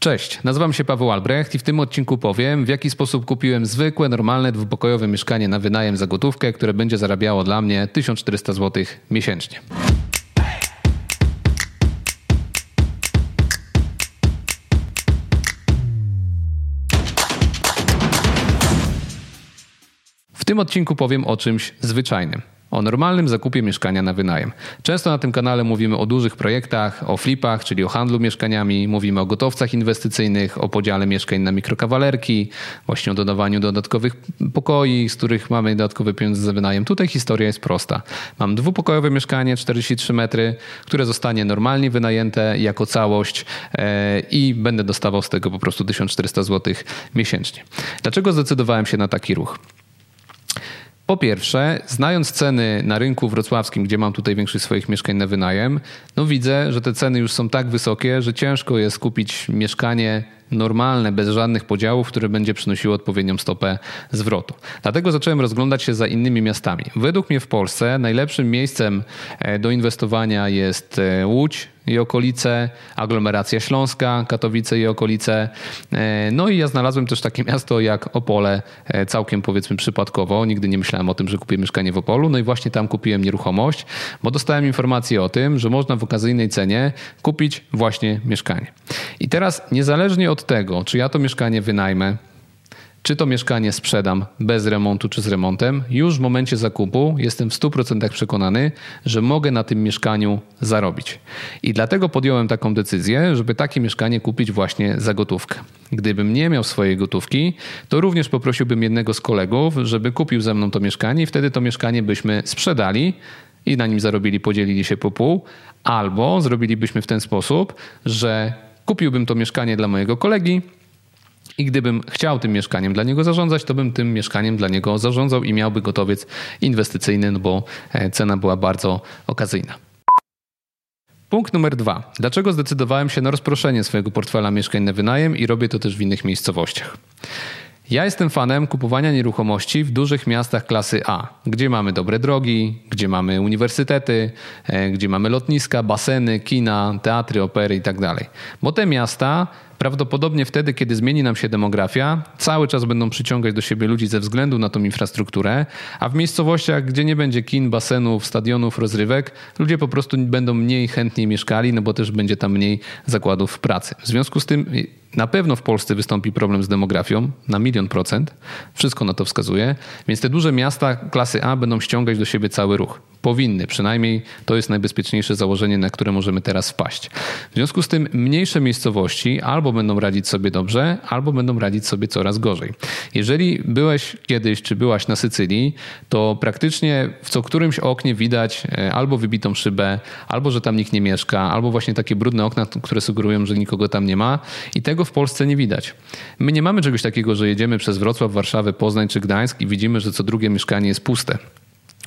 Cześć, nazywam się Paweł Albrecht i w tym odcinku powiem, w jaki sposób kupiłem zwykłe, normalne, dwupokojowe mieszkanie na wynajem za gotówkę, które będzie zarabiało dla mnie 1400 zł miesięcznie. Tym odcinku powiem o czymś zwyczajnym o normalnym zakupie mieszkania na wynajem. Często na tym kanale mówimy o dużych projektach, o flipach, czyli o handlu mieszkaniami, mówimy o gotowcach inwestycyjnych, o podziale mieszkań na mikrokawalerki, właśnie o dodawaniu dodatkowych pokoi, z których mamy dodatkowe pieniądze za wynajem. Tutaj historia jest prosta. Mam dwupokojowe mieszkanie, 43 metry, które zostanie normalnie wynajęte jako całość e, i będę dostawał z tego po prostu 1400 zł miesięcznie. Dlaczego zdecydowałem się na taki ruch? Po pierwsze, znając ceny na rynku wrocławskim, gdzie mam tutaj większość swoich mieszkań na wynajem, no widzę, że te ceny już są tak wysokie, że ciężko jest kupić mieszkanie normalne, bez żadnych podziałów, które będzie przynosiło odpowiednią stopę zwrotu. Dlatego zacząłem rozglądać się za innymi miastami. Według mnie w Polsce najlepszym miejscem e, do inwestowania jest e, Łódź, i okolice, aglomeracja śląska, Katowice i okolice. E, no i ja znalazłem też takie miasto jak Opole, całkiem powiedzmy przypadkowo. Nigdy nie myślałem o tym, że kupię mieszkanie w Opolu. No i właśnie tam kupiłem nieruchomość, bo dostałem informację o tym, że można w okazyjnej cenie kupić właśnie mieszkanie. I teraz niezależnie od tego, czy ja to mieszkanie wynajmę, czy to mieszkanie sprzedam bez remontu czy z remontem, już w momencie zakupu jestem w 100% przekonany, że mogę na tym mieszkaniu zarobić. I dlatego podjąłem taką decyzję, żeby takie mieszkanie kupić właśnie za gotówkę. Gdybym nie miał swojej gotówki, to również poprosiłbym jednego z kolegów, żeby kupił ze mną to mieszkanie i wtedy to mieszkanie byśmy sprzedali i na nim zarobili, podzielili się po pół, albo zrobilibyśmy w ten sposób, że kupiłbym to mieszkanie dla mojego kolegi, i gdybym chciał tym mieszkaniem dla niego zarządzać, to bym tym mieszkaniem dla niego zarządzał i miałby gotowiec inwestycyjny, no bo e, cena była bardzo okazyjna. Punkt numer dwa. Dlaczego zdecydowałem się na rozproszenie swojego portfela mieszkań na wynajem i robię to też w innych miejscowościach? Ja jestem fanem kupowania nieruchomości w dużych miastach klasy A, gdzie mamy dobre drogi, gdzie mamy uniwersytety, e, gdzie mamy lotniska, baseny, kina, teatry, opery itd. Tak Bo te miasta Prawdopodobnie wtedy, kiedy zmieni nam się demografia, cały czas będą przyciągać do siebie ludzi ze względu na tą infrastrukturę, a w miejscowościach, gdzie nie będzie kin, basenów, stadionów, rozrywek, ludzie po prostu będą mniej chętnie mieszkali, no bo też będzie tam mniej zakładów pracy. W związku z tym na pewno w Polsce wystąpi problem z demografią na milion procent. Wszystko na to wskazuje. Więc te duże miasta klasy A będą ściągać do siebie cały ruch. Powinny, przynajmniej to jest najbezpieczniejsze założenie, na które możemy teraz wpaść. W związku z tym mniejsze miejscowości albo będą radzić sobie dobrze, albo będą radzić sobie coraz gorzej. Jeżeli byłeś kiedyś, czy byłaś na Sycylii, to praktycznie w co którymś oknie widać e, albo wybitą szybę, albo że tam nikt nie mieszka, albo właśnie takie brudne okna, które sugerują, że nikogo tam nie ma. I tego w Polsce nie widać. My nie mamy czegoś takiego, że jedziemy przez Wrocław, Warszawę, Poznań czy Gdańsk i widzimy, że co drugie mieszkanie jest puste.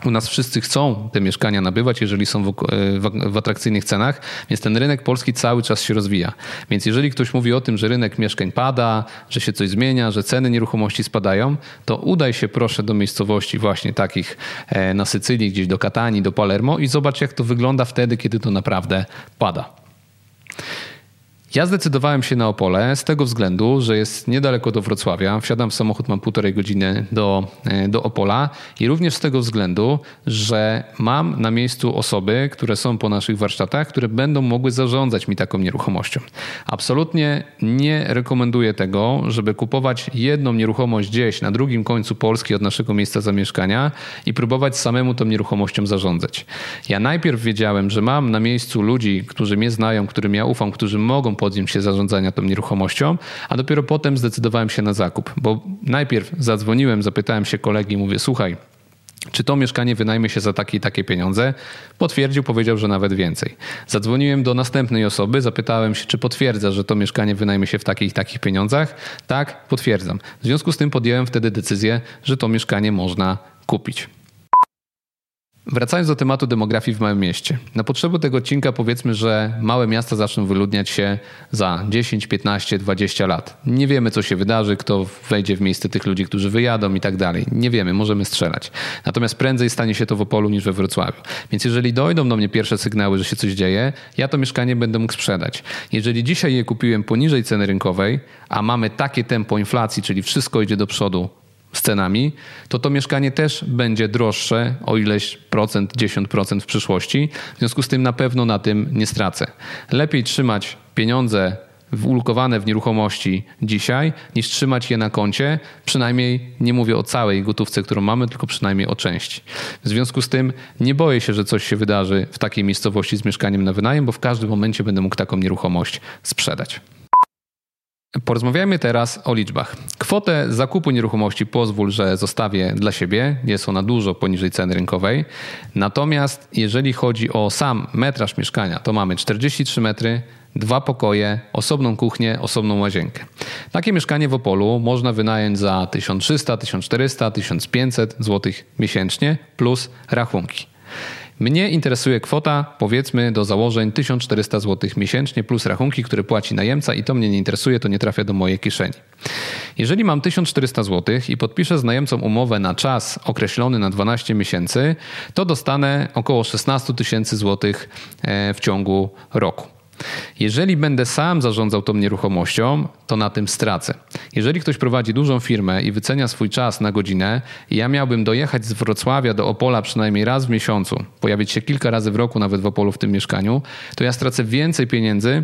U nas wszyscy chcą te mieszkania nabywać, jeżeli są w, e, w, w, atrakcyjnych cenach, więc ten rynek polski cały czas się rozwija. Więc jeżeli ktoś mówi o tym, że rynek mieszkań pada, że się coś zmienia, że ceny nieruchomości spadają, to udaj się proszę do miejscowości właśnie takich e, na Sycylii, gdzieś do Katanii, do Palermo i zobacz, jak to wygląda wtedy, kiedy to naprawdę pada. Ja zdecydowałem się na Opole z tego względu, że jest niedaleko do Wrocławia. Wsiadam w samochód, mam półtorej godziny do, e, do Opola i również z tego względu, że mam na miejscu osoby, które są po naszych warsztatach, które będą mogły zarządzać mi taką nieruchomością. Absolutnie nie rekomenduję tego, żeby kupować jedną nieruchomość gdzieś na drugim końcu Polski od naszego miejsca zamieszkania i próbować samemu tą nieruchomością zarządzać. Ja najpierw wiedziałem, że mam na miejscu ludzi, którzy mnie znają, którym ja ufam, którzy mogą podjąć się zarządzania tą nieruchomością, a dopiero potem zdecydowałem się na zakup, bo najpierw zadzwoniłem, zapytałem się kolegi, mówię, słuchaj, czy to mieszkanie wynajmie się za takie i takie pieniądze? Potwierdził, powiedział, że nawet więcej. Zadzwoniłem do następnej osoby, zapytałem się, czy potwierdza, że to mieszkanie wynajmie się w takich i takich pieniądzach. Tak, potwierdzam. W związku z tym podjąłem wtedy decyzję, że to mieszkanie można kupić. Wracając do tematu demografii w małym mieście. Na potrzeby tego odcinka powiedzmy, że małe miasta zaczną wyludniać się za 10, 15, 20 lat. Nie wiemy, co się wydarzy, kto wejdzie w miejsce tych ludzi, którzy wyjadą i tak dalej. Nie wiemy, możemy strzelać. Natomiast prędzej stanie się to w Opolu niż we Wrocławiu. Więc jeżeli dojdą do mnie pierwsze sygnały, że się coś dzieje, ja to mieszkanie będę mógł sprzedać. Jeżeli dzisiaj je kupiłem poniżej ceny rynkowej, a mamy takie tempo inflacji, czyli wszystko idzie do przodu, z cenami, to to mieszkanie też będzie droższe o ileś procent, 10% w przyszłości. W związku z tym na pewno na tym nie stracę. Lepiej trzymać pieniądze wulkowane w nieruchomości dzisiaj, niż trzymać je na koncie. Przynajmniej nie mówię o całej gotówce, którą mamy, tylko przynajmniej o części. W związku z tym nie boję się, że coś się wydarzy w takiej miejscowości z mieszkaniem na wynajem, bo w każdym momencie będę mógł taką nieruchomość sprzedać. Porozmawiajmy teraz o liczbach. Kwotę zakupu nieruchomości pozwól, że zostawię dla siebie. Jest ona dużo poniżej ceny rynkowej. Natomiast jeżeli chodzi o sam metraż mieszkania, to mamy 43 metry, dwa pokoje, osobną kuchnię, osobną łazienkę. Takie mieszkanie w Opolu można wynająć za 1300, 1400, 1500 zł miesięcznie plus rachunki. Mnie interesuje kwota, powiedzmy, do założeń 1400 zł miesięcznie plus rachunki, które płaci najemca i to mnie nie interesuje, to nie trafia do mojej kieszeni. Jeżeli mam 1400 zł i podpiszę z najemcą umowę na czas określony na 12 miesięcy, to dostanę około 16 tysięcy złotych e, w ciągu roku. Jeżeli będę sam zarządzał tą nieruchomością, to na tym stracę. Jeżeli ktoś prowadzi dużą firmę i wycenia swój czas na godzinę, ja miałbym dojechać z Wrocławia do Opola przynajmniej raz w miesiącu, pojawić się kilka razy w roku nawet w Opolu w tym mieszkaniu, to ja stracę więcej pieniędzy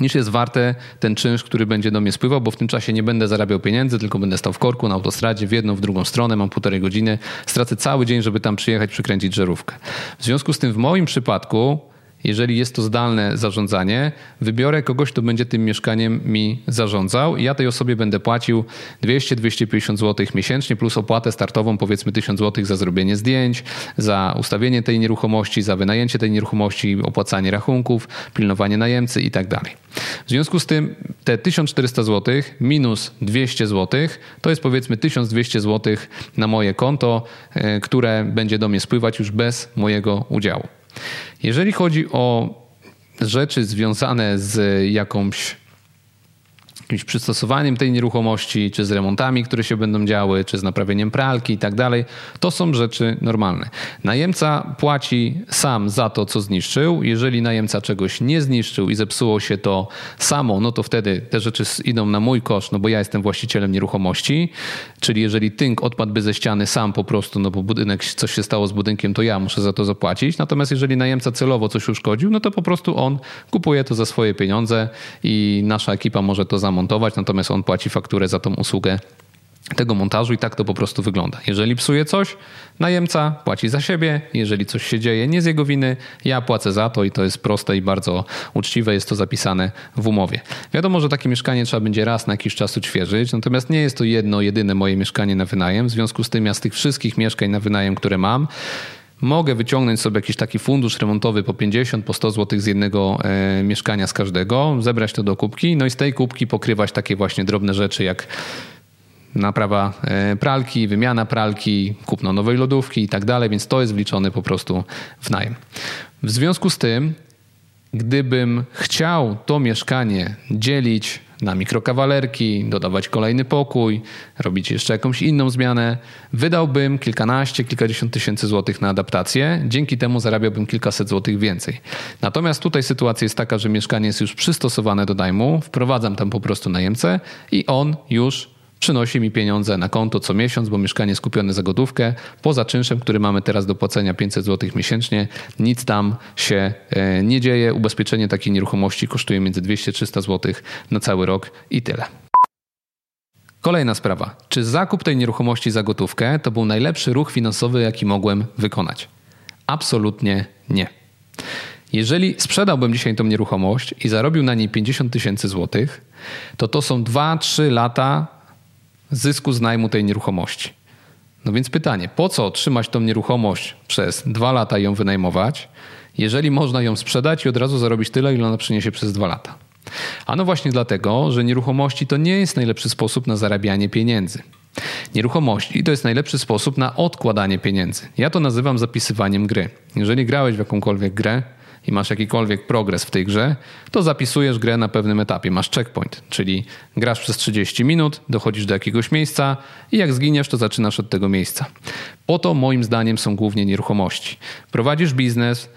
niż jest warte ten czynsz, który będzie do mnie spływał, bo w tym czasie nie będę zarabiał pieniędzy, tylko będę stał w korku na autostradzie w jedną, w drugą stronę, mam półtorej godziny, stracę cały dzień, żeby tam przyjechać, przykręcić żarówkę. W związku z tym w moim przypadku jeżeli jest to zdalne zarządzanie, wybiorę kogoś, kto będzie tym mieszkaniem mi zarządzał ja tej osobie będę płacił 200-250 zł miesięcznie plus opłatę startową powiedzmy 1000 zł za zrobienie zdjęć, za ustawienie tej nieruchomości, za wynajęcie tej nieruchomości, opłacanie rachunków, pilnowanie najemcy i tak dalej. W związku z tym te 1400 zł minus 200 zł to jest powiedzmy 1200 zł na moje konto, e, które będzie do mnie spływać już bez mojego udziału. Jeżeli chodzi o rzeczy związane z jakąś jakimś przystosowaniem tej nieruchomości, czy z remontami, które się będą działy, czy z naprawieniem pralki i tak dalej, to są rzeczy normalne. Najemca płaci sam za to, co zniszczył. Jeżeli najemca czegoś nie zniszczył i zepsuło się to samo, no to wtedy te rzeczy idą na mój koszt, no bo ja jestem właścicielem nieruchomości. Czyli jeżeli tynk odpadłby ze ściany sam po prostu, no bo budynek, coś się stało z budynkiem, to ja muszę za to zapłacić. Natomiast jeżeli najemca celowo coś uszkodził, no to po prostu on kupuje to za swoje pieniądze i nasza ekipa może to zamontować montować, natomiast on płaci fakturę za tą usługę tego montażu i tak to po prostu wygląda. Jeżeli psuje coś, najemca płaci za siebie, jeżeli coś się dzieje nie z jego winy, ja płacę za to i to jest proste i bardzo uczciwe, jest to zapisane w umowie. Wiadomo, że takie mieszkanie trzeba będzie raz na jakiś czas odświeżyć, natomiast nie jest to jedno, jedyne moje mieszkanie na wynajem, w związku z tym ja z tych wszystkich mieszkań na wynajem, które mam, mogę wyciągnąć sobie jakiś taki fundusz remontowy po 50, po 100 zł z jednego e, mieszkania z każdego, zebrać to do kubki, no i z tej kubki pokrywać takie właśnie drobne rzeczy jak naprawa e, pralki, wymiana pralki, kupno nowej lodówki i tak dalej, więc to jest wliczone po prostu w najem. W związku z tym, gdybym chciał to mieszkanie dzielić na mikrokawalerki, dodawać kolejny pokój, robić jeszcze jakąś inną zmianę, wydałbym kilkanaście, kilkadziesiąt tysięcy złotych na adaptację. Dzięki temu zarabiałbym kilkaset złotych więcej. Natomiast tutaj sytuacja jest taka, że mieszkanie jest już przystosowane do najmu, wprowadzam tam po prostu najemcę i on już przynosi mi pieniądze na konto co miesiąc, bo mieszkanie jest kupione za gotówkę. Poza czynszem, który mamy teraz do płacenia 500 zł miesięcznie, nic tam się e, nie dzieje. Ubezpieczenie takiej nieruchomości kosztuje między 200-300 zł na cały rok i tyle. Kolejna sprawa. Czy zakup tej nieruchomości za gotówkę to był najlepszy ruch finansowy, jaki mogłem wykonać? Absolutnie nie. Jeżeli sprzedałbym dzisiaj tą nieruchomość i zarobił na niej 50 tysięcy złotych, to to są 2-3 lata zysku z najmu tej nieruchomości. No więc pytanie, po co trzymać tą nieruchomość przez dwa lata i ją wynajmować, jeżeli można ją sprzedać i od razu zarobić tyle, ile ona przyniesie przez dwa lata? Ano właśnie dlatego, że nieruchomości to nie jest najlepszy sposób na zarabianie pieniędzy. nieruchomości. To jest najlepszy sposób na odkładanie pieniędzy. Ja to nazywam zapisywaniem gry. Jeżeli grałeś w jakąkolwiek grę, i masz jakikolwiek progres w tej grze, to zapisujesz grę na pewnym etapie. Masz checkpoint, czyli grasz przez 30 minut, dochodzisz do jakiegoś miejsca i jak zginiesz, to zaczynasz od tego miejsca. Po to moim zdaniem są głównie nieruchomości. Prowadzisz biznes,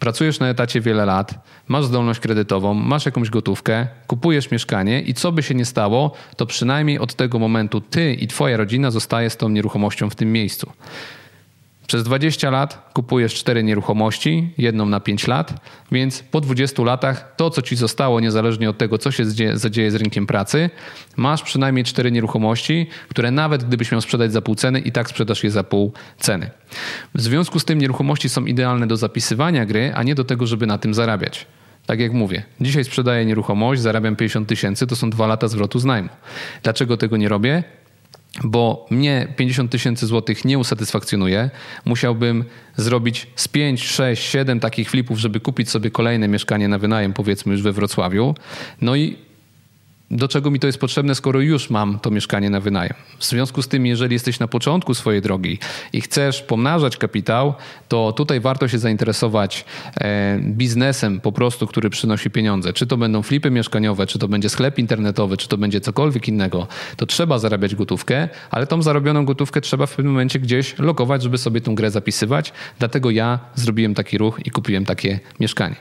pracujesz na etacie wiele lat, masz zdolność kredytową, masz jakąś gotówkę, kupujesz mieszkanie i co by się nie stało, to przynajmniej od tego momentu ty i twoja rodzina zostaje z tą nieruchomością w tym miejscu. Przez 20 lat kupujesz cztery nieruchomości, jedną na 5 lat, więc po 20 latach to, co ci zostało, niezależnie od tego, co się zadzieje z rynkiem pracy, masz przynajmniej cztery nieruchomości, które nawet gdybyś miał sprzedać za pół ceny, i tak sprzedasz je za pół ceny. W związku z tym nieruchomości są idealne do zapisywania gry, a nie do tego, żeby na tym zarabiać. Tak jak mówię, dzisiaj sprzedaję nieruchomość, zarabiam 50 tysięcy, to są dwa lata zwrotu z najmu. Dlaczego tego nie robię? Bo mnie 50 tysięcy złotych nie usatysfakcjonuje. Musiałbym zrobić z 5, 6, 7 takich flipów, żeby kupić sobie kolejne mieszkanie na wynajem, powiedzmy już we Wrocławiu. No i do czego mi to jest potrzebne, skoro już mam to mieszkanie na wynajem. W związku z tym, jeżeli jesteś na początku swojej drogi i chcesz pomnażać kapitał, to tutaj warto się zainteresować e, biznesem po prostu, który przynosi pieniądze. Czy to będą flipy mieszkaniowe, czy to będzie sklep internetowy, czy to będzie cokolwiek innego, to trzeba zarabiać gotówkę, ale tą zarobioną gotówkę trzeba w pewnym momencie gdzieś lokować, żeby sobie tą grę zapisywać. Dlatego ja zrobiłem taki ruch i kupiłem takie mieszkanie.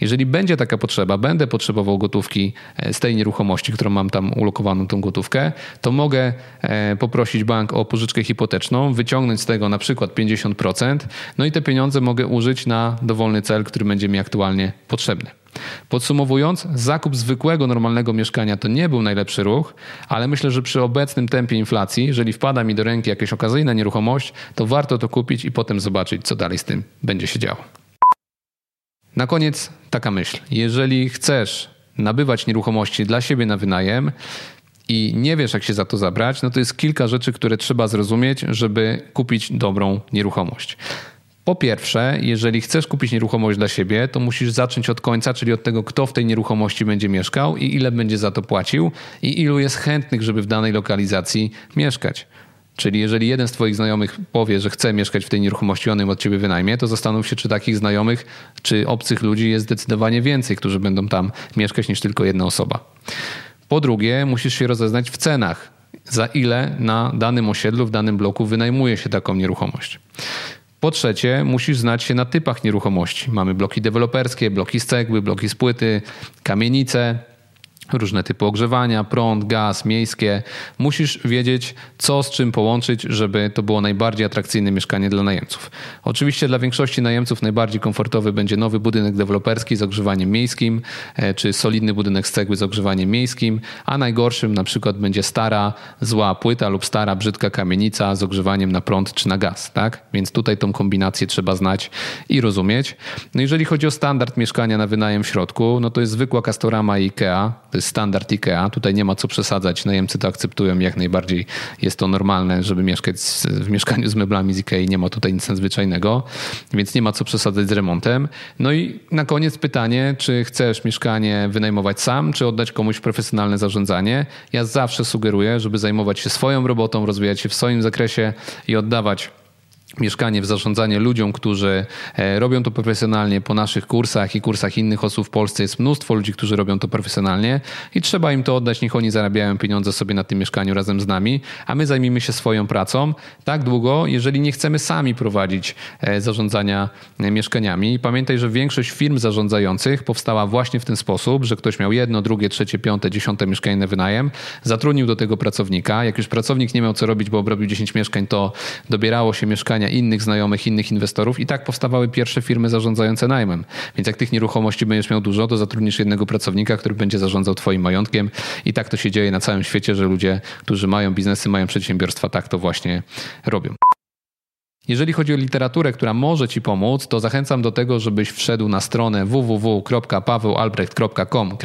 Jeżeli będzie taka potrzeba, będę potrzebował gotówki e, z tej nieruchomości, którą mam tam ulokowaną tą gotówkę, to mogę e, poprosić bank o pożyczkę hipoteczną, wyciągnąć z tego na przykład 50%, no i te pieniądze mogę użyć na dowolny cel, który będzie mi aktualnie potrzebny. Podsumowując, zakup zwykłego, normalnego mieszkania to nie był najlepszy ruch, ale myślę, że przy obecnym tempie inflacji, jeżeli wpada mi do ręki jakaś okazyjna nieruchomość, to warto to kupić i potem zobaczyć, co dalej z tym będzie się działo. Na koniec taka myśl. Jeżeli chcesz nabywać nieruchomości dla siebie na wynajem i nie wiesz, jak się za to zabrać, no to jest kilka rzeczy, które trzeba zrozumieć, żeby kupić dobrą nieruchomość. Po pierwsze, jeżeli chcesz kupić nieruchomość dla siebie, to musisz zacząć od końca, czyli od tego, kto w tej nieruchomości będzie mieszkał i ile będzie za to płacił i ilu jest chętnych, żeby w danej lokalizacji mieszkać. Czyli jeżeli jeden z Twoich znajomych powie, że chce mieszkać w tej nieruchomości, on ją od Ciebie wynajmie, to zastanów się, czy takich znajomych, czy obcych ludzi jest zdecydowanie więcej, którzy będą tam mieszkać niż tylko jedna osoba. Po drugie, musisz się rozeznać w cenach, za ile na danym osiedlu, w danym bloku wynajmuje się taką nieruchomość. Po trzecie, musisz znać się na typach nieruchomości. Mamy bloki deweloperskie, bloki z cegły, bloki z płyty, kamienice, różne typy ogrzewania, prąd, gaz, miejskie. Musisz wiedzieć, co z czym połączyć, żeby to było najbardziej atrakcyjne mieszkanie dla najemców. Oczywiście dla większości najemców najbardziej komfortowy będzie nowy budynek deweloperski z ogrzewaniem miejskim, e, czy solidny budynek z cegły z ogrzewaniem miejskim, a najgorszym na przykład będzie stara, zła płyta lub stara, brzydka kamienica z ogrzewaniem na prąd czy na gaz. Tak? Więc tutaj tą kombinację trzeba znać i rozumieć. No jeżeli chodzi o standard mieszkania na wynajem w środku, no to jest zwykła Castorama IKEA, to jest standard IKEA. Tutaj nie ma co przesadzać. Najemcy to akceptują jak najbardziej. Jest to normalne, żeby mieszkać w mieszkaniu z meblami z IKEA. Nie ma tutaj nic nadzwyczajnego, więc nie ma co przesadzać z remontem. No i na koniec pytanie, czy chcesz mieszkanie wynajmować sam, czy oddać komuś profesjonalne zarządzanie? Ja zawsze sugeruję, żeby zajmować się swoją robotą, rozwijać się w swoim zakresie i oddawać mieszkanie w zarządzanie ludziom, którzy e, robią to profesjonalnie po naszych kursach i kursach innych osób w Polsce. Jest mnóstwo ludzi, którzy robią to profesjonalnie i trzeba im to oddać, niech oni zarabiają pieniądze sobie na tym mieszkaniu razem z nami, a my zajmijmy się swoją pracą tak długo, jeżeli nie chcemy sami prowadzić e, zarządzania e, mieszkaniami. Pamiętaj, że większość firm zarządzających powstała właśnie w ten sposób, że ktoś miał jedno, drugie, trzecie, piąte, dziesiąte mieszkanie na wynajem, zatrudnił do tego pracownika. Jak już pracownik nie miał co robić, bo obrobił 10 mieszkań, to dobierało się mieszkania innych znajomych, innych inwestorów i tak powstawały pierwsze firmy zarządzające najmem. Więc jak tych nieruchomości będziesz miał dużo, to zatrudnisz jednego pracownika, który będzie zarządzał twoim majątkiem i tak to się dzieje na całym świecie, że ludzie, którzy mają biznesy, mają przedsiębiorstwa, tak to właśnie robią. Jeżeli chodzi o literaturę, która może Ci pomóc, to zachęcam do tego, żebyś wszedł na stronę www.pawełalbrecht.com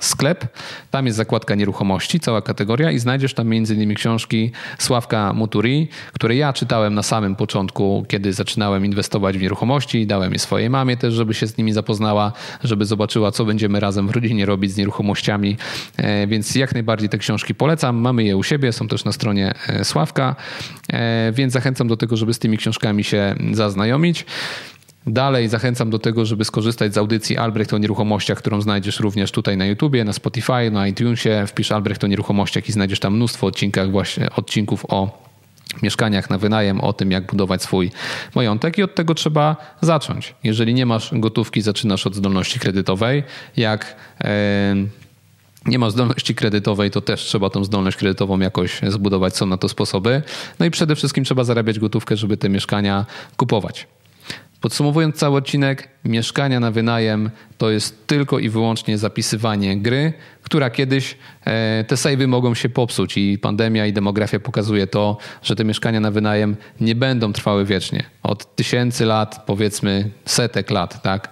sklep. Tam jest zakładka nieruchomości, cała kategoria i znajdziesz tam m.in. książki Sławka Muturi, które ja czytałem na samym początku, kiedy zaczynałem inwestować w nieruchomości. Dałem je swojej mamie też, żeby się z nimi zapoznała, żeby zobaczyła, co będziemy razem w rodzinie robić z nieruchomościami. E, więc jak najbardziej te książki polecam. Mamy je u siebie, są też na stronie e, Sławka, e, więc zachęcam do tego, żeby z tymi tymi książkami się zaznajomić. Dalej zachęcam do tego, żeby skorzystać z audycji Albrecht o nieruchomościach, którą znajdziesz również tutaj na YouTubie, na Spotify, na iTunesie. Wpisz Albrecht o nieruchomościach i znajdziesz tam mnóstwo odcinkach właśnie, odcinków o mieszkaniach na wynajem, o tym, jak budować swój majątek i od tego trzeba zacząć. Jeżeli nie masz gotówki, zaczynasz od zdolności kredytowej. Jak nie ma zdolności kredytowej, to też trzeba tą zdolność kredytową jakoś zbudować. Są na to sposoby. No i przede wszystkim trzeba zarabiać gotówkę, żeby te mieszkania kupować. Podsumowując cały odcinek, mieszkania na wynajem to jest tylko i wyłącznie zapisywanie gry, która kiedyś e, te savey mogą się popsuć i pandemia i demografia pokazuje to, że te mieszkania na wynajem nie będą trwały wiecznie. Od tysięcy lat, powiedzmy setek lat, tak?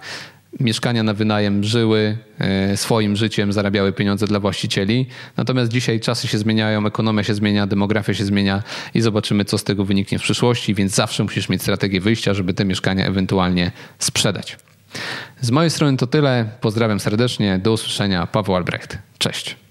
Mieszkania na wynajem żyły e, swoim życiem, zarabiały pieniądze dla właścicieli. Natomiast dzisiaj czasy się zmieniają, ekonomia się zmienia, demografia się zmienia i zobaczymy, co z tego wyniknie w przyszłości, więc zawsze musisz mieć strategię wyjścia, żeby te mieszkania ewentualnie sprzedać. Z mojej strony to tyle. Pozdrawiam serdecznie. Do usłyszenia. Paweł Albrecht. Cześć.